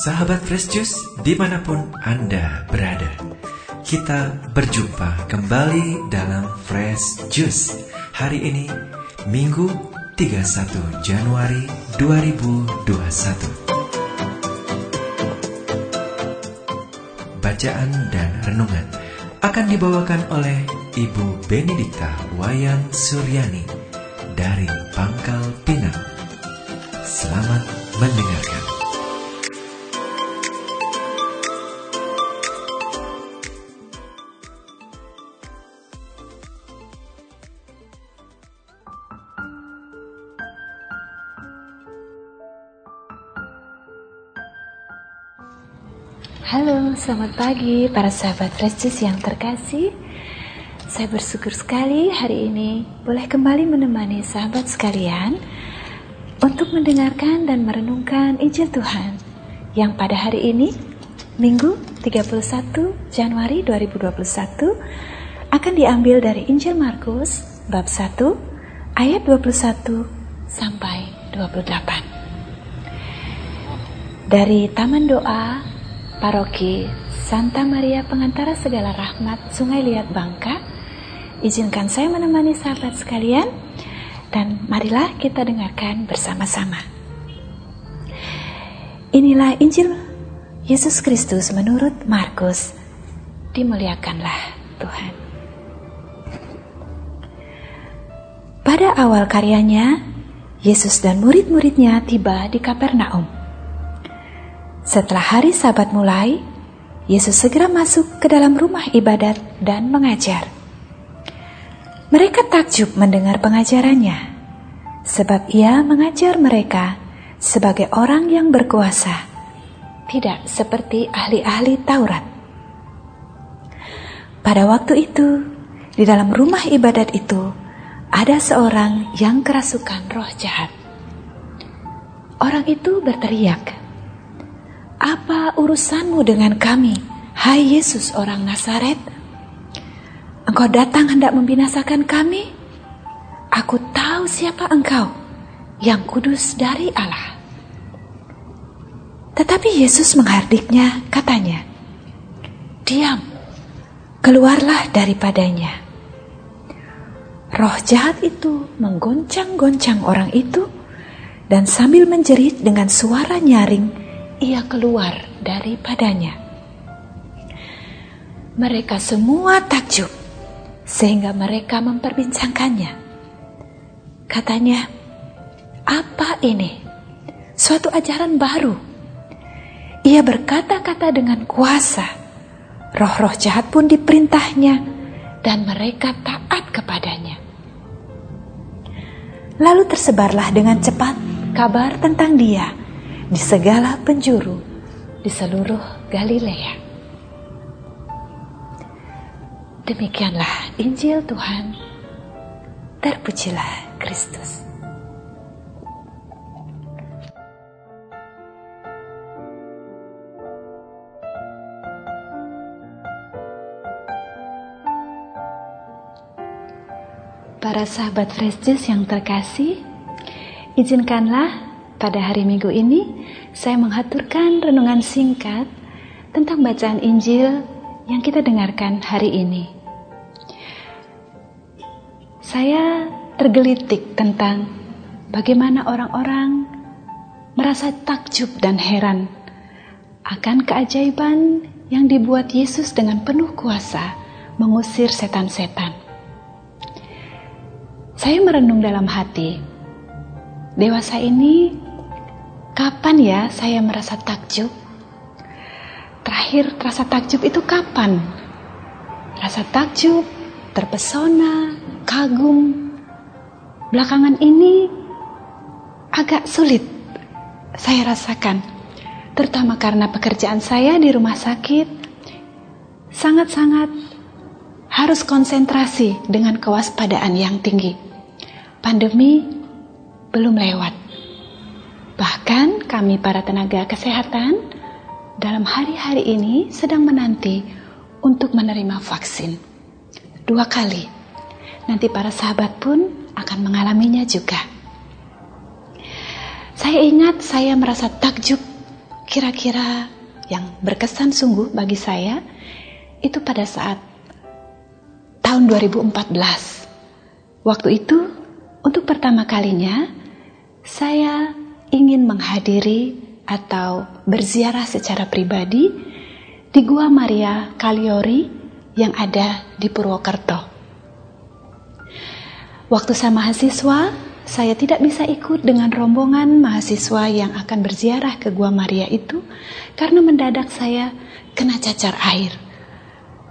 Sahabat Fresh Juice di mana pun Anda berada Kita berjumpa kembali dalam Fresh Juice. Hari ini Minggu 31 Januari 2021 Bacaan dan renungan akan dibawakan oleh Ibu Benedikta Wayan Suryani dari Pangkal Halo, selamat pagi para sahabat Fresh yang terkasih. Saya bersyukur sekali hari ini boleh kembali menemani sahabat sekalian untuk mendengarkan dan merenungkan Injil Tuhan yang pada hari ini, Minggu 31 Januari 2021 akan diambil dari Injil Markus bab 1 ayat 21 sampai 28. Dari Taman Doa Paroki Santa Maria Pengantara Segala Rahmat Sungai Liat Bangka. Izinkan saya menemani sahabat sekalian dan marilah kita dengarkan bersama-sama. Inilah Injil Yesus Kristus menurut Markus. Dimuliakanlah Tuhan. Pada awal karyanya, Yesus dan murid-muridnya tiba di Kapernaum. Setelah hari Sabat mulai, Yesus segera masuk ke dalam rumah ibadat dan mengajar. Mereka takjub mendengar pengajarannya, sebab ia mengajar mereka sebagai orang yang berkuasa, tidak seperti ahli-ahli Taurat. Pada waktu itu, di dalam rumah ibadat itu ada seorang yang kerasukan roh jahat. Orang itu berteriak, apa urusanmu dengan kami, hai Yesus orang Nazaret? Engkau datang hendak membinasakan kami? Aku tahu siapa engkau, yang kudus dari Allah. Tetapi Yesus menghardiknya, katanya, Diam, keluarlah daripadanya. Roh jahat itu menggoncang-goncang orang itu, dan sambil menjerit dengan suara nyaring, ia keluar daripadanya. Mereka semua takjub, sehingga mereka memperbincangkannya. Katanya, "Apa ini? Suatu ajaran baru." Ia berkata-kata dengan kuasa. Roh-roh jahat pun diperintahnya, dan mereka taat kepadanya. Lalu tersebarlah dengan cepat kabar tentang Dia di segala penjuru di seluruh Galilea. Demikianlah Injil Tuhan. Terpujilah Kristus. Para sahabat Fresh yang terkasih, izinkanlah pada hari Minggu ini, saya menghaturkan renungan singkat tentang bacaan Injil yang kita dengarkan hari ini. Saya tergelitik tentang bagaimana orang-orang merasa takjub dan heran akan keajaiban yang dibuat Yesus dengan penuh kuasa mengusir setan-setan. Saya merenung dalam hati, dewasa ini Kapan ya saya merasa takjub? Terakhir terasa takjub itu kapan? Rasa takjub, terpesona, kagum. Belakangan ini agak sulit saya rasakan. Terutama karena pekerjaan saya di rumah sakit sangat-sangat harus konsentrasi dengan kewaspadaan yang tinggi. Pandemi belum lewat. Bahkan kami para tenaga kesehatan dalam hari-hari ini sedang menanti untuk menerima vaksin. Dua kali. Nanti para sahabat pun akan mengalaminya juga. Saya ingat saya merasa takjub kira-kira yang berkesan sungguh bagi saya itu pada saat tahun 2014. Waktu itu untuk pertama kalinya saya ingin menghadiri atau berziarah secara pribadi di Gua Maria Kaliori yang ada di Purwokerto. Waktu saya mahasiswa, saya tidak bisa ikut dengan rombongan mahasiswa yang akan berziarah ke Gua Maria itu karena mendadak saya kena cacar air.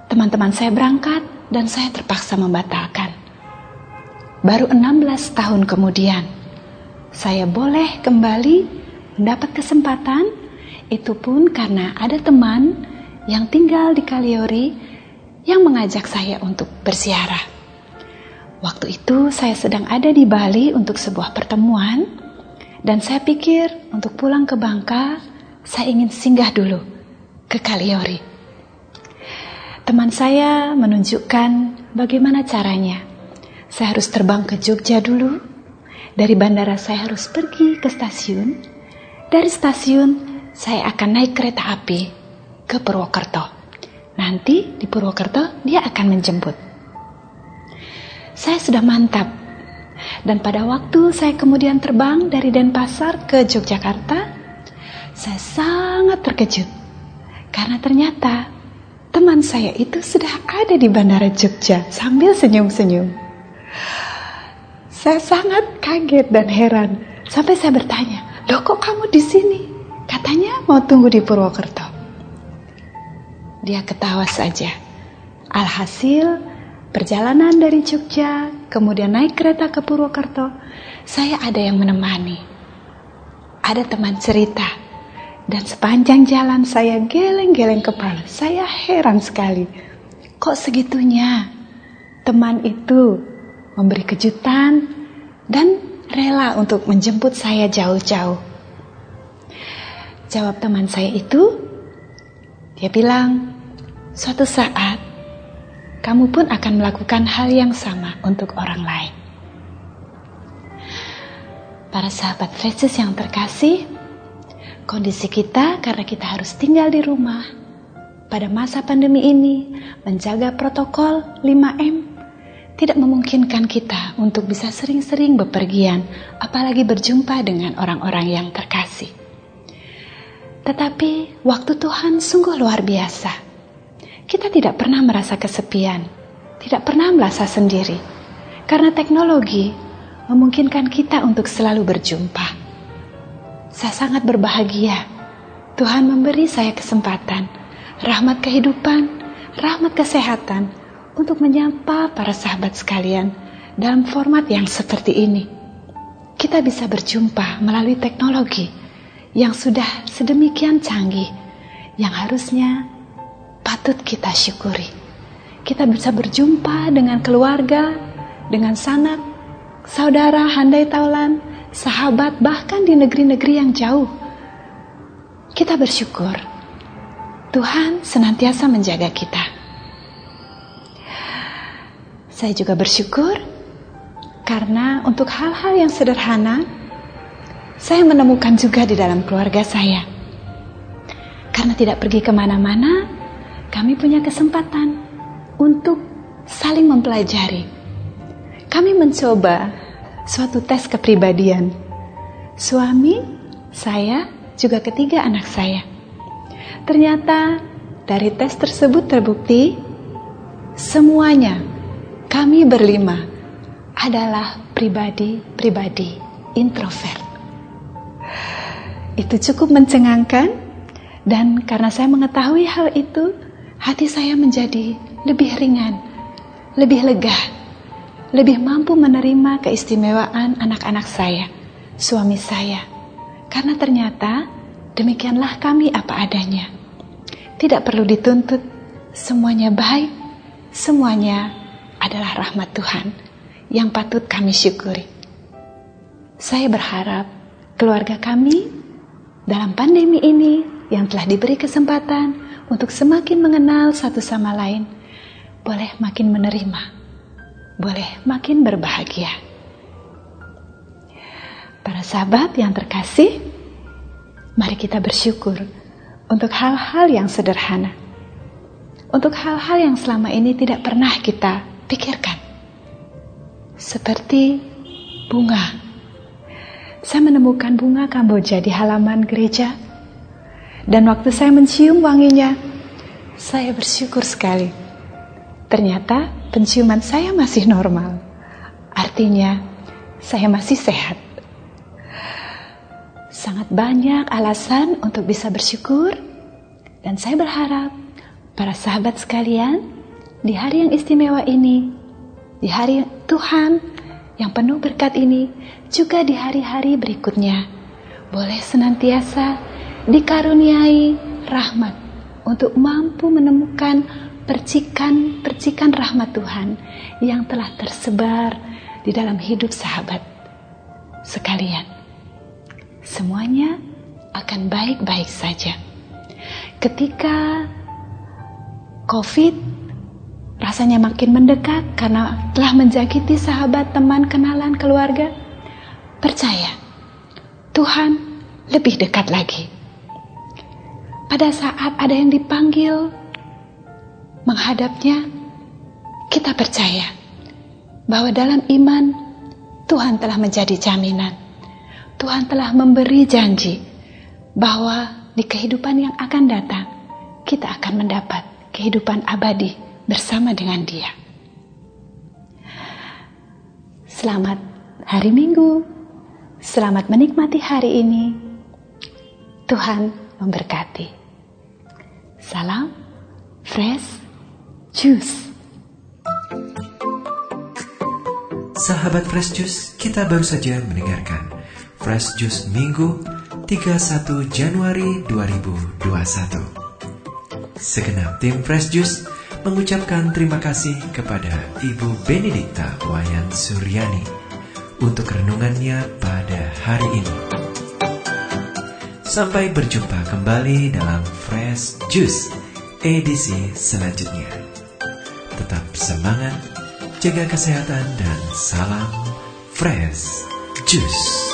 Teman-teman saya berangkat dan saya terpaksa membatalkan. Baru 16 tahun kemudian, saya boleh kembali mendapat kesempatan itu pun karena ada teman yang tinggal di Kaliori yang mengajak saya untuk berziarah. Waktu itu saya sedang ada di Bali untuk sebuah pertemuan dan saya pikir untuk pulang ke Bangka saya ingin singgah dulu ke Kaliori. Teman saya menunjukkan bagaimana caranya. Saya harus terbang ke Jogja dulu. Dari bandara saya harus pergi ke stasiun. Dari stasiun saya akan naik kereta api ke Purwokerto. Nanti di Purwokerto dia akan menjemput saya sudah mantap. Dan pada waktu saya kemudian terbang dari Denpasar ke Yogyakarta, saya sangat terkejut. Karena ternyata teman saya itu sudah ada di Bandara Jogja sambil senyum-senyum. Saya sangat kaget dan heran sampai saya bertanya, "Loh kok kamu di sini?" Katanya mau tunggu di Purwokerto. Dia ketawa saja. Alhasil Perjalanan dari Jogja, kemudian naik kereta ke Purwokerto, saya ada yang menemani. Ada teman cerita, dan sepanjang jalan saya geleng-geleng kepala. Saya heran sekali, kok segitunya teman itu memberi kejutan dan rela untuk menjemput saya jauh-jauh. Jawab teman saya itu, dia bilang, suatu saat kamu pun akan melakukan hal yang sama untuk orang lain. Para sahabat Francis yang terkasih, kondisi kita karena kita harus tinggal di rumah pada masa pandemi ini menjaga protokol 5M tidak memungkinkan kita untuk bisa sering-sering bepergian, apalagi berjumpa dengan orang-orang yang terkasih. Tetapi waktu Tuhan sungguh luar biasa kita tidak pernah merasa kesepian, tidak pernah merasa sendiri, karena teknologi memungkinkan kita untuk selalu berjumpa. Saya sangat berbahagia. Tuhan memberi saya kesempatan, rahmat kehidupan, rahmat kesehatan untuk menyapa para sahabat sekalian dalam format yang seperti ini. Kita bisa berjumpa melalui teknologi yang sudah sedemikian canggih, yang harusnya patut kita syukuri. Kita bisa berjumpa dengan keluarga, dengan sanak, saudara, handai taulan, sahabat, bahkan di negeri-negeri yang jauh. Kita bersyukur Tuhan senantiasa menjaga kita. Saya juga bersyukur karena untuk hal-hal yang sederhana, saya menemukan juga di dalam keluarga saya. Karena tidak pergi ke mana-mana, kami punya kesempatan untuk saling mempelajari. Kami mencoba suatu tes kepribadian. Suami, saya, juga ketiga anak saya. Ternyata dari tes tersebut terbukti semuanya kami berlima adalah pribadi-pribadi introvert. Itu cukup mencengangkan dan karena saya mengetahui hal itu, hati saya menjadi lebih ringan, lebih lega, lebih mampu menerima keistimewaan anak-anak saya, suami saya. Karena ternyata demikianlah kami apa adanya. Tidak perlu dituntut, semuanya baik, semuanya adalah rahmat Tuhan yang patut kami syukuri. Saya berharap keluarga kami dalam pandemi ini yang telah diberi kesempatan untuk semakin mengenal satu sama lain, boleh makin menerima, boleh makin berbahagia. Para sahabat yang terkasih, mari kita bersyukur untuk hal-hal yang sederhana. Untuk hal-hal yang selama ini tidak pernah kita pikirkan. Seperti bunga. Saya menemukan bunga Kamboja di halaman gereja. Dan waktu saya mencium wanginya, saya bersyukur sekali. Ternyata penciuman saya masih normal. Artinya, saya masih sehat. Sangat banyak alasan untuk bisa bersyukur, dan saya berharap para sahabat sekalian di hari yang istimewa ini, di hari Tuhan yang penuh berkat ini, juga di hari-hari berikutnya, boleh senantiasa dikaruniai rahmat untuk mampu menemukan percikan-percikan rahmat Tuhan yang telah tersebar di dalam hidup sahabat sekalian semuanya akan baik-baik saja. Ketika COVID rasanya makin mendekat karena telah menjangkiti sahabat, teman, kenalan, keluarga, percaya Tuhan lebih dekat lagi. Pada saat ada yang dipanggil menghadapnya, kita percaya bahwa dalam iman Tuhan telah menjadi jaminan. Tuhan telah memberi janji bahwa di kehidupan yang akan datang kita akan mendapat kehidupan abadi bersama dengan Dia. Selamat hari Minggu. Selamat menikmati hari ini. Tuhan memberkati. Salam fresh juice. Sahabat Fresh Juice, kita baru saja mendengarkan Fresh Juice Minggu 31 Januari 2021. Segenap tim Fresh Juice mengucapkan terima kasih kepada Ibu Benedikta Wayan Suryani untuk renungannya pada hari ini. Sampai berjumpa kembali dalam Fresh Juice edisi selanjutnya. Tetap semangat, jaga kesehatan dan salam Fresh Juice.